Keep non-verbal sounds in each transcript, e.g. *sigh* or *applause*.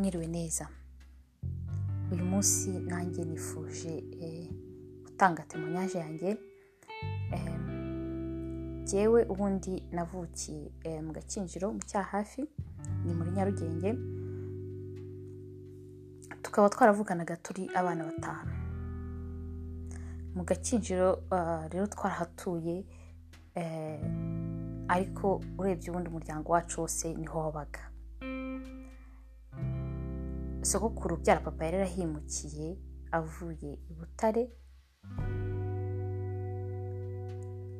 mwiriwe neza uyu munsi nanjye nifuje gutanga temonyaje yanjye. Jyewe ubundi navukiye mu gakinjiro mu cyahafi ni muri nyarugenge. Tukaba twaravuganaga turi abana batanu. Mu gakinjiro rero twarahatuye ariko urebye ubundi umuryango wacu wose ni ho wabaga. Sogokuru ubyara papa yari yarahimukiye avuye i butare.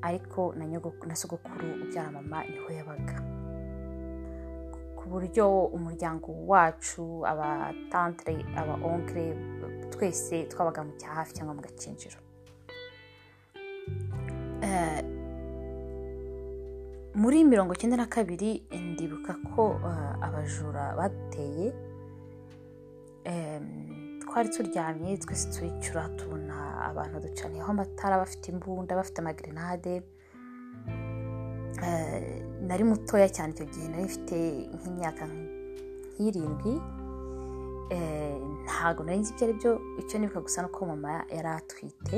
Ariko na sogokuru ubyara mama ni ho yabaga. Ku buryo umuryango wacu abatantire aba onkire twese twabaga mu cyahafi cyangwa mu gakinjiro. Muri mirongo icyenda na kabiri ndibuka ko abajura bateye twari turyamye twese turicura tubona abantu ducaniyeho amatara bafite imbunda bafite amagrenade nari mutoya cyane icyo gihe nari mfite nk'imyaka nk'irindwi ntabwo nari nzi ibyo ari byo icyo nibuka gusa nuko mama yari atwite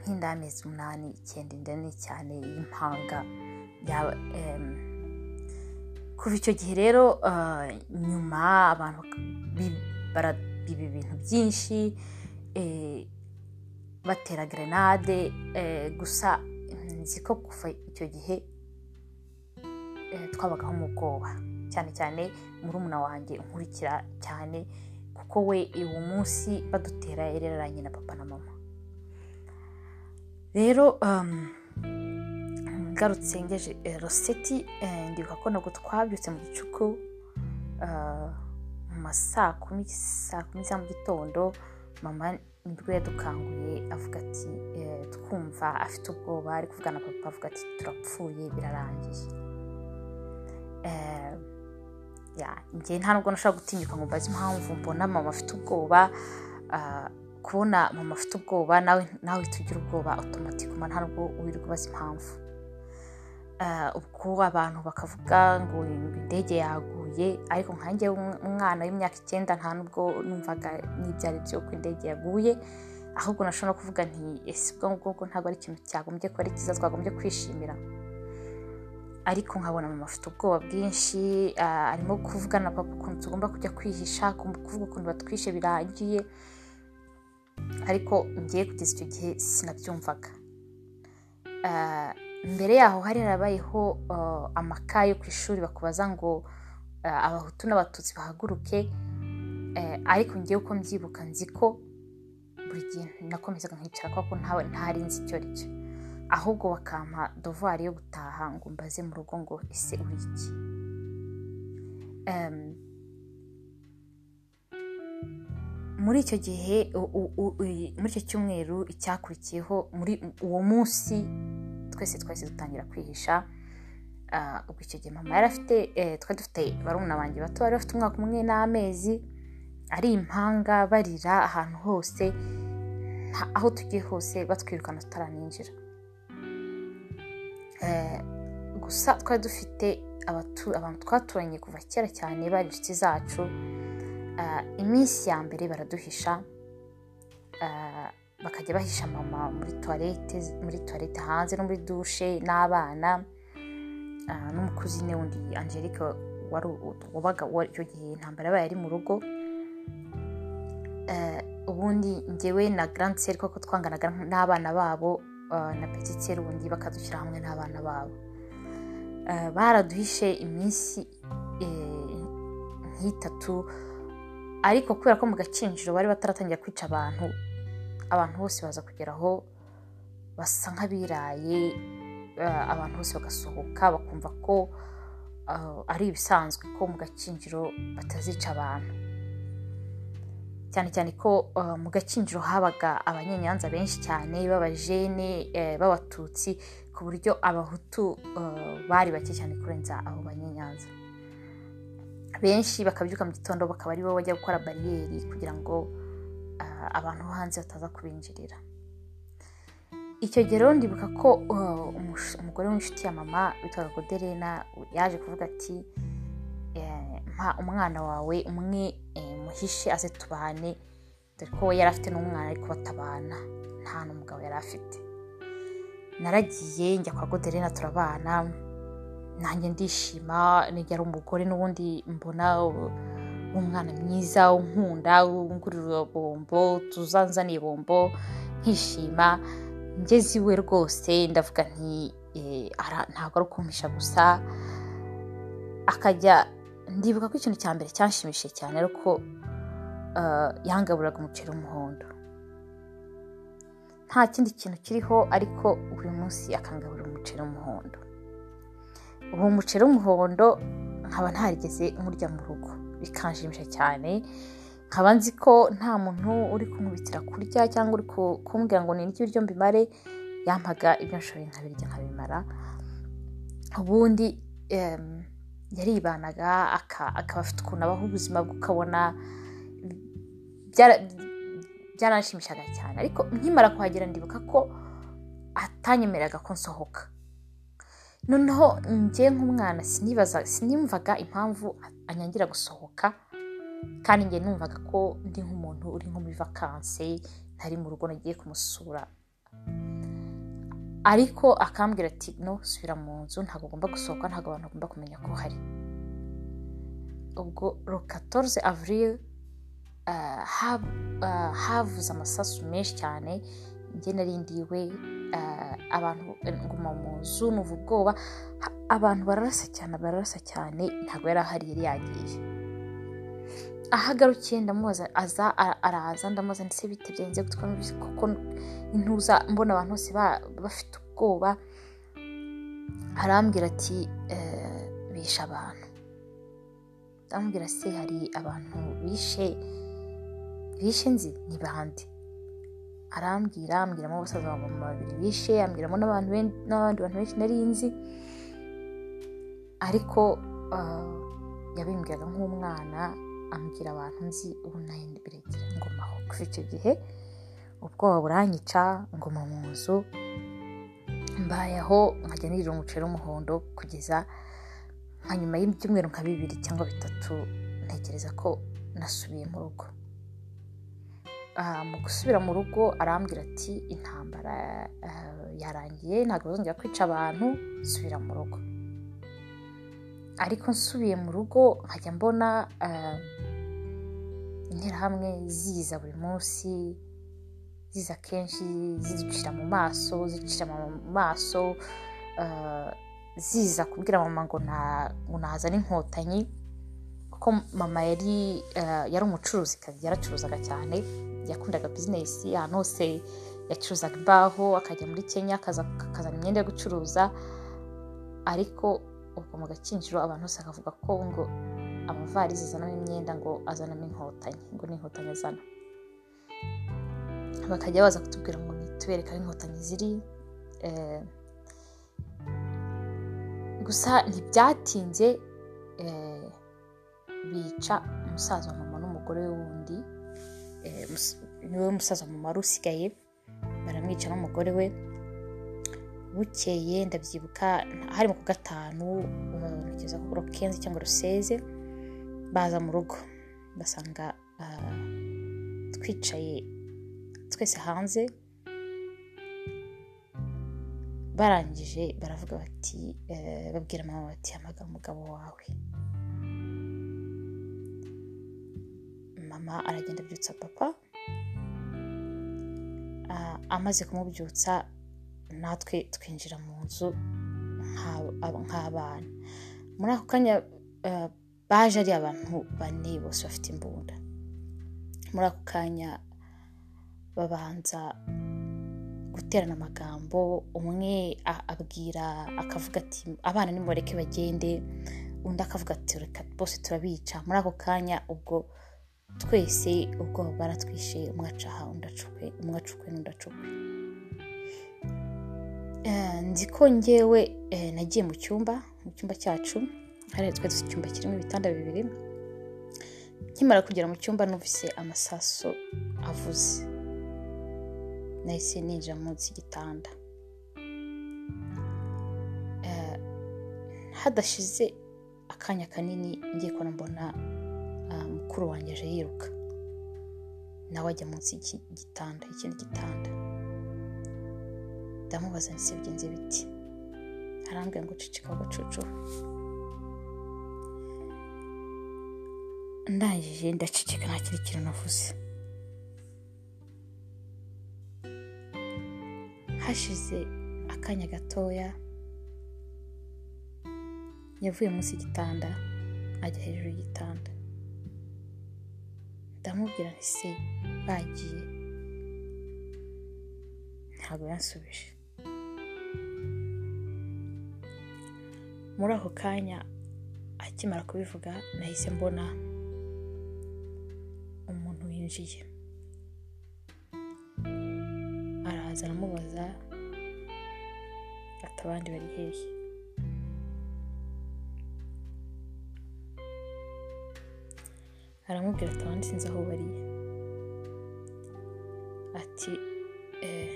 nk'inda y'amezi umunani icyenda inda nini cyane y'impanga kuva icyo gihe rero nyuma abantu biba ibintu byinshi batera grenade gusa nzi ko kuva icyo gihe twabagaho mu bwoba. Cyane cyane murumuna wanjye nkurikira cyane kuko we uwo munsi badutera yarereranye na papa na mama. Rero ngarutse ngeje roseti ndibuka ko ntabwo twabyutse mu gicuku ma saa kumi saa kumi za mu gitondo mama ni bwo yadukanguye avuga ati twumva afite ubwoba ari kuvugana na papa avuga ati turapfuye birarangiye. Njye nta nubwo nashobora gutinyuka ngo mbaze impamvu mbona mama afite ubwoba. Kubona mama afite ubwoba nawe tugira ubwoba otomatikoma nta nubwo wirirwa ubaza impamvu. Ubwo abantu bakavuga ngo indege yaguye ariko nkange umwana w'imyaka icyenda nta nubwo numvaga n'ibyo ari byo ko indege yaguye ahubwo nashobora kuvuga nti ese ubwo ngubwo ntabwo ari ikintu cyagombye kuba ari cyiza twagombye kwishimira. Ariko nkabona mama afite ubwoba bwinshi arimo kuvugana na papa ukuntu tugomba kujya kwihisha kuvuga ukuntu batwishe birangiye ariko ngiye kugeza icyo gihe sinabyumvaga. Mbere yaho hari harabayeho amaka yo ku ishuri bakubaza ngo abahutu n'abatutsi bahaguruke ariko ngewe uko mbyibuka nzi ko buri gihe nakomezaga nkicara kuko ntari nzi icyo ari cyo. Ahubwo bakampa dovuwari yo gutaha ngo mbaze mu rugo ngo ese uri iki? Muri icyo gihe muri icyo cyumweru icyakurikiyeho muri uwo munsi twese twahise dutangira kwihisha ubwo icyo gihe mama yari afite twari dufite barumuna banjye bato bari bafite umwaka umwe n'amezi ari impanga barira ahantu hose aho tugiye hose batwirukana tutaraninjira gusa twari dufite abantu twaturanye kuva kera cyane bari inshuti zacu iminsi ya mbere baraduhisha bakajya bahisha mama muri tuwarete muri tuwarete hanze no muri dushe n'abana. N'umukuzine wundi angelique wabaga icyo gihe intambara yabaye ari mu rugo. Ubundi ngewe na grand seri koko twanganaga n'abana babo na petit seri ubundi bakadushyira hamwe n'abana babo. Baraduhishe iminsi nk'itatu ariko kubera ko mu gakinjiro bari bataratangira kwica abantu abantu bose baza kugeraho basa nk'abiraye abantu bose bagasohoka bakumva ko ari ibisanzwe ko mu gakinjiro batazica abantu. Cyane cyane ko mu gakinjiro habaga abanyenyanza benshi cyane b'abajene b'abatutsi ku buryo abahutu bari bake cyane kurenza abo banyenyanza. Benshi bakabyuka mu gitondo bakaba ari bo bajya gukora bariyeri kugira ngo abantu bo hanze bataza kubinjirira. Icyo gihe rero ndibuka ko umugore w'inshuti ya mama witwaga goderena yaje kuvuga ati eh, mpa umwana wawe umwe eh, muhishe aze tubane dore ko we yari afite n'umwana ariko batabana nta n'umugabo yari afite. Naragiye njya kwa goderena turabana nanjye ndishima nigera umugore n'ubundi mbona umwana mwiza unkunda ungurira bombo tuzanzaniye bombo nkishima. Ngeze iwe rwose ndavuga nti eh, ntabwo ari ukumpisha gusa akajya ndibuka ko ikintu cya mbere cyanshimishije cyane ariko yangaburiraga umuceri w'umuhondo. Nta kindi kintu kiriho ariko buri munsi akangaburira umuceri w'umuhondo. Uwo muceri w'umuhondo nkaba ntarigeze nkurya mu rugo. Bikanshimisha cyane. Nkaba nzi ko nta muntu uri kumubitira kurya cyangwa uri ku- kumbwira ngo ni ibiryo mbimare yampaga ibyo nshoboye nkabirya nkabimara. Ubundi yaribanaga aka- akaba afite ukuntu abaho ubuzima bwe ukabona byara- byaranshimishaga cyane. Ariko nkimara kuhagera ndibuka ko atanyemeraga ko nsohoka. Noneho njye nk'umwana sinimvaga impamvu anyangira gusohoka. Kandi njye numvaga ko ndi nk'umuntu uri nko muri vakanse ntari mu rugo nagiye kumusura. Ariko akambwira ati no subira mu nzu ntabwo ugomba gusohoka ntabwo abantu bagomba kumenya ko uhari. Ubwo ro 14 avril hab- ah, havuze amasasu menshi cyane njye narindiwe ah, abantu nguma mu nzu numva ubwoba abantu bararasa cyane bararasa cyane ntabwo yari ahari yari yagiye. Ahagarukiye ndamubaza aza araza ndamubaza ndetse bite byenze gutwa numvise kuko intuza mbona abantu bose ba- bafite ubwoba? Arambwira ati "Eh, bishe abantu. Ndamubwira se hari abantu bishe bishe nzi? Ni bande? Arambwira ambwiramo abasaza ba mama babiri bishe ambwiramo n'abandi bantu benshi nari nzi. Ariko ah, yabimbwiraga nk'umwana ambwira abantu nzi ubu na yo biregera ngomaho kuva icyo gihe ubwoba buranyica ngoma mu nzu mbayeho nkajya nirira umuceri w'umuhondo kugeza nka nyuma y'ibyumweru nka bibiri cyangwa bitatu ntekereza ko nasubiye mu rugo. Ah, mu gusubira mu rugo arambwira ati intambara ah, yarangiye ntabwo bazongera kwica abantu nsubira mu rugo. Ariko nsubiye mu rugo nkajya mbona ah, interahamwe ziza buri munsi ziza kenshi ziducira mu maso zicira mu maso ah, ziza kubwira mama ngo na- ngo nazane inkotanyi kuko mama yari ah, yari umucuruzi yaracuruzaga cyane yakundaga bizinesi ahantu hose yacuruzaga imbaho akajya muri kenya akaza- akazana imyenda yo gucuruza ariko ubwo mu gakinjiro abantu bose bakavuga ko ngo amavarizi azanamo imyenda ngo azanamo inkotanyi ngo ni inkotanyi azana. Bakajya baza kutubwira ngo nitubereke aho inkotanyi ziri eh, gusa ntibyatinze eh, bica umusaza wa mama n'umugore we wundi eh, ni we musaza wa mama wari usigaye baramwica n'umugore we. Bukeye ndabyibuka hari mu ku gatanu ntekereza ko kenzi cyangwa ruseze baza mu rugo. Basanga ah, twicaye twese hanze barangije baravuga bati eh, babwira mama bati hamagara umugabo wawe. Mama aragenda abyutsa papa Ah, amaze kumubyutsa natwe twinjira mu nzu nk'aba- nk'abana muri ako kanya eh, baje ari abantu bane bose bafite imbunda. Muri ako kanya babanza guterana amagambo umwe abwira akavuga ati abana nimureke bagende. Undi akavuga ati reka bose turabica. Muri ako kanya ubwo twese ubwoba bwaratwishe umwe aca aha undi acukwe n'undi acukwe. Nzi ko ngewe eh, nagiye mu cyumba mu cyumba cyacu hariya twari dufite icyumba kirimo ibitanda bibiri nkimara kugera mu cyumba numvise amasaso avuze. Nahise ninjira munsi y'igitanda. Eh, hadashize akanya kanini ngiye kubona mbona ah, mukuru wanjye aje yiruka. Nawe ajya munsi y'iki gitanda y'ikindi gitanda. Ndamubaza bigenze biti? Arambwira ngo cicika agacucu ndangije ndaceceka nta kindi kintu navuze. Hashize akanya gatoya yavuye munsi y'igitanda ajya hejuru y'igitanda. Ndamubwira nti bagiye. Ntabwo yansubije. Muri ako kanya akimara kubivuga nahise mbona umuntu winjiye. Araza aramubaza ati abandi bari hehe? Aramubwira ati abandi sinzi aho bari. Ati eh,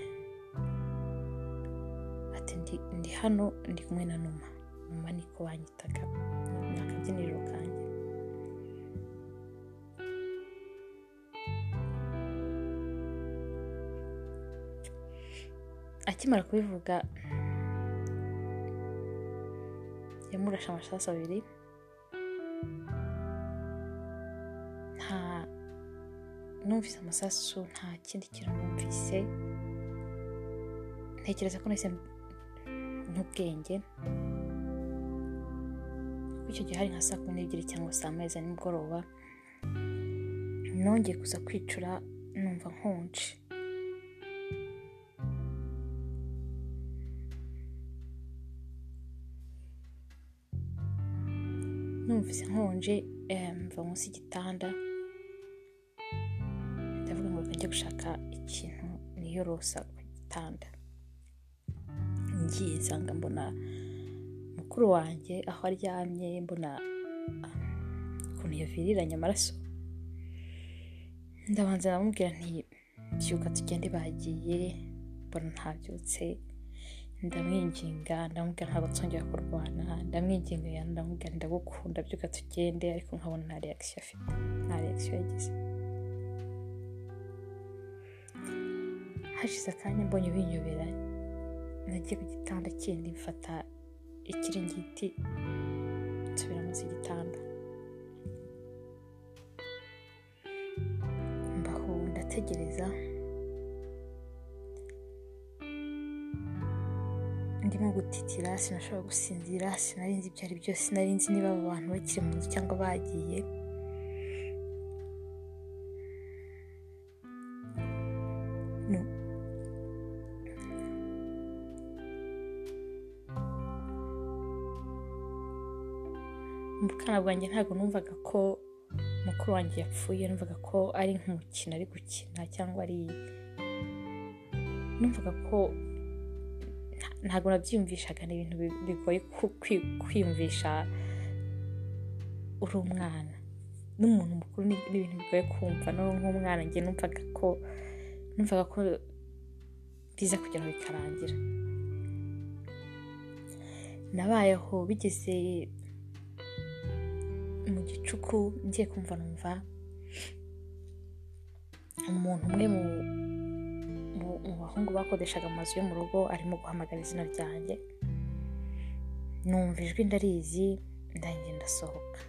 ati ndi, ndi hano ndi kumwe na numa. Numa niko banyitaga ni akabyiniriro kanjye akimara kubivuga yamurashe amasasu abiri nta numvise amasasu nta kindi kintu numvise ntekereza ko nahise n'ubwenge kuko icyo gihe hari nka saa kumi n'ebyiri cyangwa saa moya za nimugoroba nongeye kuza kwicura numva nkonje. Numvise nkonje eh, mva munsi y'igitanda ndavuga ngo njye gushaka ikintu niyorosa ku gitanda. Ngiye nsanga mbona mukuru wanjye aho aryamye mbona ah, ukuntu yaviriranye amaraso. Ndabanza ndamubwira nti byuka tugende bagiye mbona ntabyutse. Ndamwinginga ndamubwira ntabwo tuzongera kurwana. Ndamwinginga ndamubwira ndagukunda byuka tugende. Ariko nkabona nta reakisiyo afite. Nta reakisiyo yagize. Hashize akanya mbonye binyobera nagiye ku gitanda kindi mfata ikiringiti nsubira munsi y'igitanda mbaho ndategereza. Ndimo gutitira sinashobora gusinzira sinari nzi ibyo ari byo sinari nzi niba abo bantu bakiri mu nzu cyangwa bagiye. Mu bwana bwanjye ntabwo numvaga ko mukuru wanjye yapfuye numvaga ko ari nk'umukino ari gukina cyangwa ari numvaga ko nta- ntabwo nabyiyumvishaga ni ibintu bi- bigoye kwiyumvisha uri umwana. N'umuntu mukuru ni ibintu bigoye kumva nk'umwana njye numvaga ko numvaga ko biza kugera aho bikarangira. Nabayeho bigeze mu gicuku ngiye kumva numva umuntu umwe mu bahungu bakodeshaga amazu yo mu rugo arimo guhamagara izina ryanjye. Numva ijwi ndarizi ndangiye ndasohoka.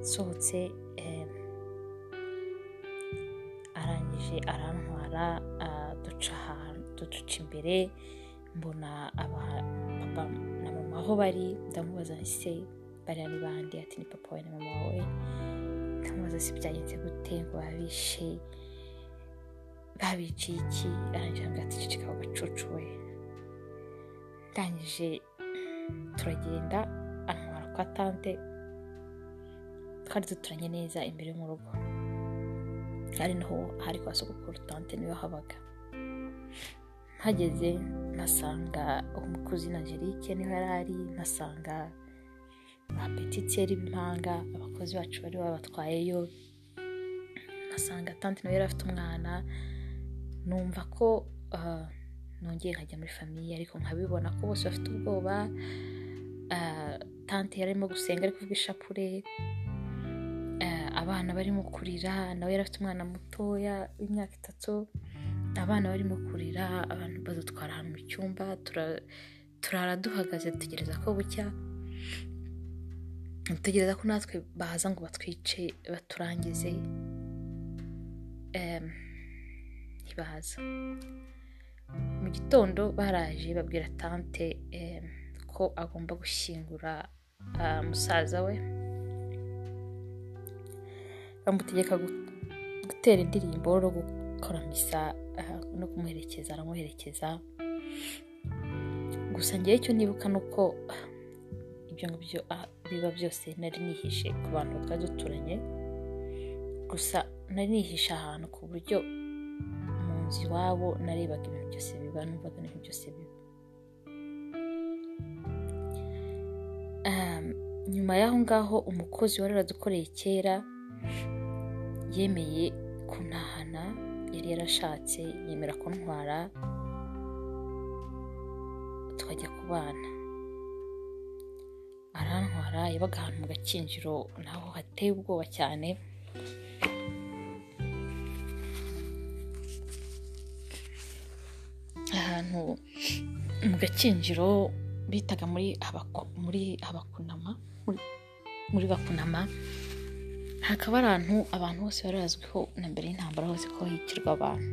Nsohotse arangije arantwara ah, duca imbere mbona aba- papa na mama aho bari ndamubaza nti se bariya ni bande? Ati ni papa wawe na mama wawe. Ndamubaza se byagenze gute ngo babishe babiciye iki? Arangije ambwira ati cicika ako gacucu we ndangije turagenda antwara kwa tante twari duturanye neza imbere mu rugo. Ari naho hari kwa sogokuru tante ni we habaga mpageze mpasanga umukozi na Angelique ni ho yari ari mpasanga ba petitiyeri b'impanga abakozi bacu bari babatwayeyo. Mpasanga tante nawe yari afite umwana numva ko ah, nongeye nkajya muri famiye ariko nkabibona ko bose bafite ubwoba. Ah, tante yari arimo gusenga ari kuvuga ishapure Ah, abana barimo kurira nawe yari afite umwana mutoya w'imyaka itatu. Abana barimo kurira abantu badutwara ahantu mu cyumba tura- turara duhagaze dutegereza ko bucya dutegereza ko natwe baza ngo batwice baturangize ntibaza mu gitondo baraje babwira tante ko agomba gushyingura musaza we bamutegeka gu- gutera indirimbo no gukora misa ah, no kumuherekeza aramuherekeza. Gusa ngewe icyo nibuka ni uko ah, ibyo ngibyo ah, biba byose nari nihishe ku bantu twari duturanye gusa nari nihishe ahantu ku buryo mu nzu iwabo narebaga ibintu byose biba numvaga ibintu byose biba. Um, nyuma y'aho ngaho umukozi wari waradukoreye kera yemeye kuntahana. Yari yarashatse yemera kuntwara tukajya kubana arantwara yabaga ahantu mu gakinjiro naho hateye ubwoba cyane. Ahantu mu gakinjiro bitaga muri Abaku- muri abakunama muri bakunama. Hakaba ari ahantu abantu bose bari bazwiho na mbere y'intambara hose ko hicirwa abantu.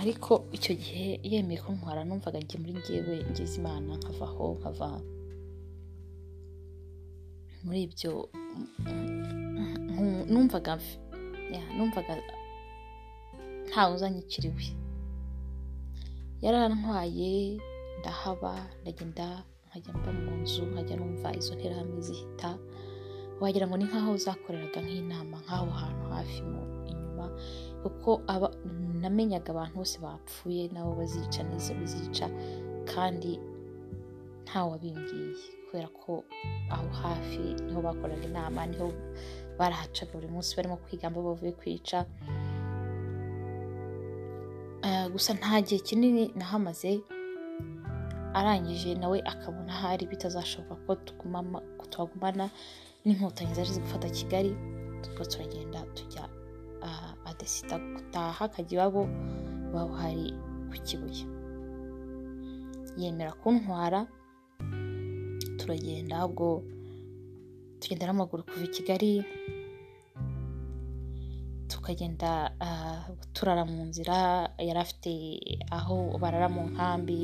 Ariko icyo gihe yemeye kuntwara numvaga njye muri ngewe ngize imana nkavaho nkava muri ibyo numvaga numvaga ntawe uzanyikiriwe yarantwaye ndahaba ndagenda nkajya mba mu nzu nkajya numva izo nterahamwe zihita. Wagira ngo ni nk'aho zakoreraga nk'inama nk'aho hantu hafi mu inyuma kuko namenyaga abantu bose bapfuye nabo bazica n'izo bizica kandi ntawe wabimbwiye kubera ko aho hafi ni ho bakoraga inama ni ho barahacaga buri munsi barimo kwiga mbo bavuye kwica. Eh, gusa nta gihe kinini nahamaze arangije nawe akabona hari bitazashoboka ko tuhagumana n'inkotanyi zaje gufata kigali ubwo turagenda tujya adesida gutaha akajya iwabo ku kibuye. Yemera kuntwara turagenda ubwo tugenda n'amaguru kuva i kigali tukagenda turara mu nzira yari afite aho barara mu nkambi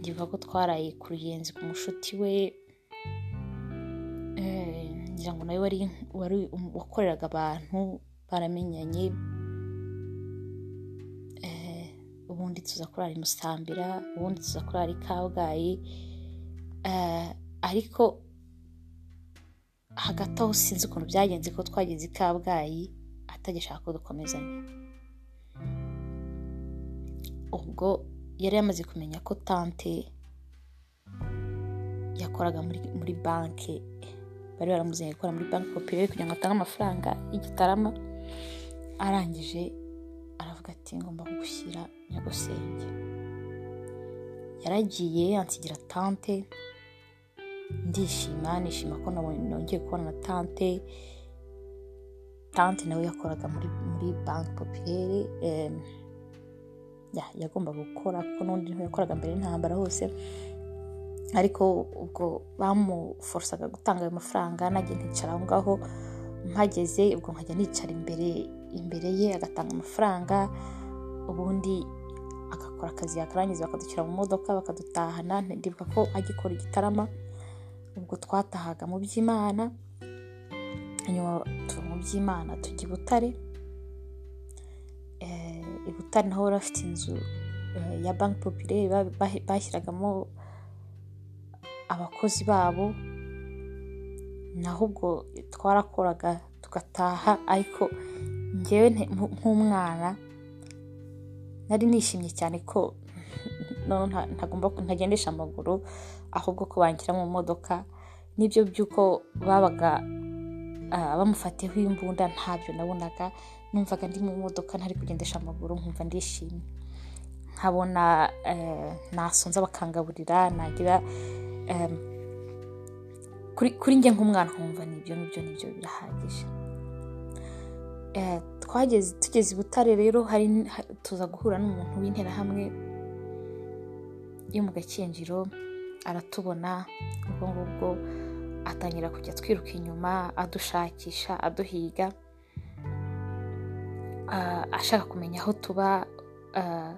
ndibuka ko twaraye ku ruyenzi ku mushuti we Ngira ngo nawe wari um- wakoreraga abantu baramenyanye Eh, ubundi tuza kurara i musambira ubundi tuza kurara i kabgayi Eh, ariko hagati aho sinzi ukuntu byagenze ko twageze i kabgayi atagishaka ko dukomezanya ubwo yari yamaze kumenya ko tante yakoraga muri banki. Bari baramuzanye gukora muri banki popirere kugira ngo atange amafaranga y'igitarama arangije aravuga ati ngomba kugushyira nyagusenge. Yaragiye ansigira tante ndishima nishima ko nongeye kubona na tante. Tante nawe yakoraga muri, muri banki popirere yagombaga gukora kuko n'undi yakoraga mbere y'intambara hose. Ariko ubwo bamuforosaga gutanga ayo mafaranga najya nkicara aho ngaho mpageze ubwo nkajya nicara imbere imbere ye agatanga amafaranga ubundi agakora akazi yakarangiza bakadushyira mu modoka bakadutahana ndibuka ko agikora igitarama ubwo twatahaga mu by'imana nyuma tuva mu by'imana tujya i butare Eh, i butare naho bari bafite inzu eh, ya banki popirere ba- ba- bashyiragamo abakozi babo naho ubwo twarakoraga tugataha ariko ngewe nk'umwana nari nishimye cyane ko *laughs* ntagomba ntagendesha amaguru ahubwo ko banshyira mu modoka n'ibyo by'uko babaga ah, bamufatiyeho imbunda ntabyo nabonaga numvaga ndi mu modoka ntari kugendesha amaguru nkumva ndishimye. Nkabona eh, nasonza bakangaburira nagira kuri njye nk'umwana nkumva ni byo ngibyo ni byo birahagije Eh, twageze tugeze i butare rero hari ha- tuza guhura n'umuntu w'interahamwe yo mu gakinjiro aratubona ubwo ngubwo atangira kujya twiruka inyuma adushakisha aduhiga Ah, ashaka kumenya aho tuba ah,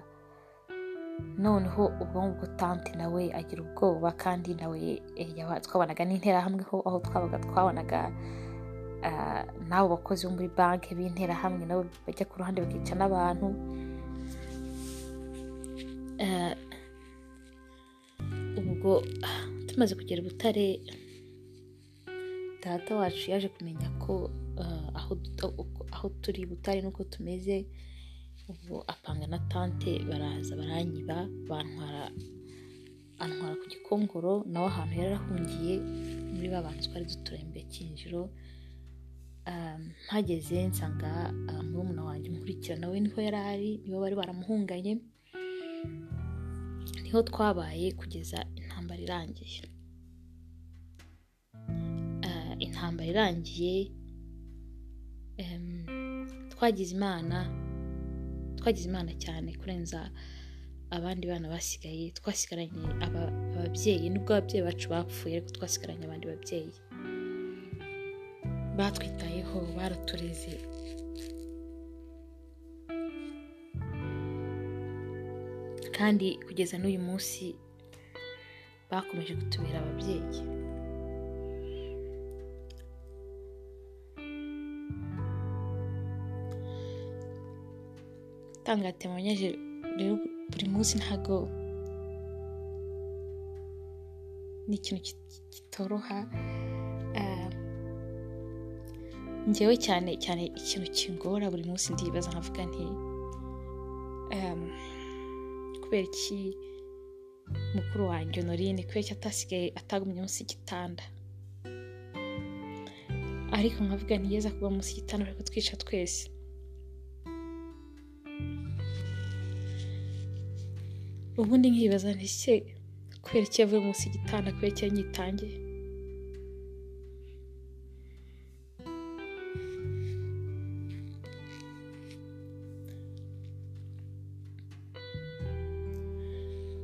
noneho ubwo ngubwo tante nawe agira ubwoba kandi nawe eh, twabonaga n'interahamwe ho aho twabaga twabonaga ah, n'abo bakozi bo muri banki b'interahamwe nabo bajya ku ruhande bakica n'abantu. Ah, ubwo tumaze kugera i butare data wacu yaje kumenya ko ah, aho turi butare n'uko tumeze. Ubwo apanga na tante baraza baranyiba bantwara antwara ku gikongoro nawe ahantu yari arahungiye muri ba bantu twari duturanye mu gakinjiro Ah, mpageze nsanga ah, murumuna wanjye nkurikira nawe ni ho yari ari nibo bari baramuhunganye ni ho twabaye kugeza intambara irangiye. Ah, intambara irangiye twagize imana twagize imana cyane kurenza abandi bana basigaye twasigaranye aba- ababyeyi nubwo ababyeyi bacu bapfuye ariko twasigaranye abandi babyeyi. Batwitayeho baratureze kandi kugeza n'uyu munsi bakomeje kutubera ababyeyi. Gutanga temonyaje rero buri munsi ntago ni ikintu kit- kitoroha. Ah, njyewe cyane cyane ikintu kingora buri munsi ndibaza nkavuga nti em, kubera iki mukuru wanjye honorine kubera iki atasigaye atagumye munsi y'igitanda? Ariko nkavuga ntiyeza kuba munsi y'igitanda ariko twica twese. Ubundi nkibaza nti se kubera iki yavuye munsi y'igitanda kubera iki yanyitangiye?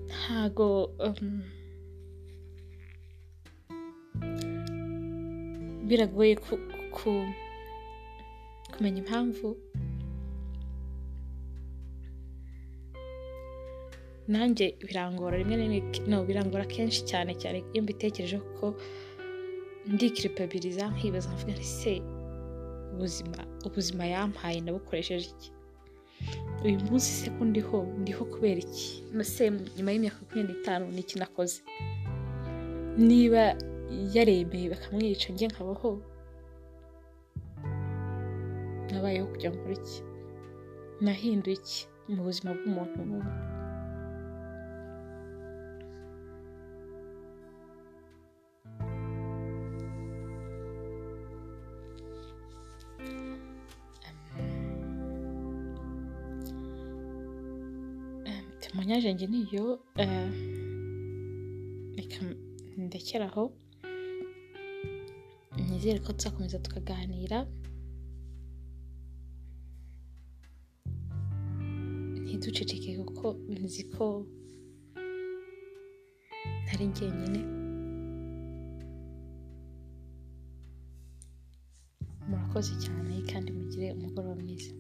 Ntago um, biragoye ku, ku, kumenya impamvu nanjye birangora rimwe na rimwe birangora kenshi cyane cyane iyo mbitekereje ko ndikiripabiriza nkibaza nkavuga nti se ubuzima ubuzima yampaye nabukoresheje iki? Uyu munsi se ko ndiho ndiho kubera iki? Se nyuma y'imyaka makumyabiri n'itanu ni iki nakoze? Niba yaremeye bakamwica njye nkabaho nabayeho kugira ngo iki? Nahinduye iki mu buzima bw'umuntu n'umwe temonyaje njye niyo eh, reka ndekeraho. Nizere ko tuzakomeza tukaganira. Ntiduceceke kuko nzi ko ntari jyenyine murakoze cyane kandi mugire umugoroba mwiza.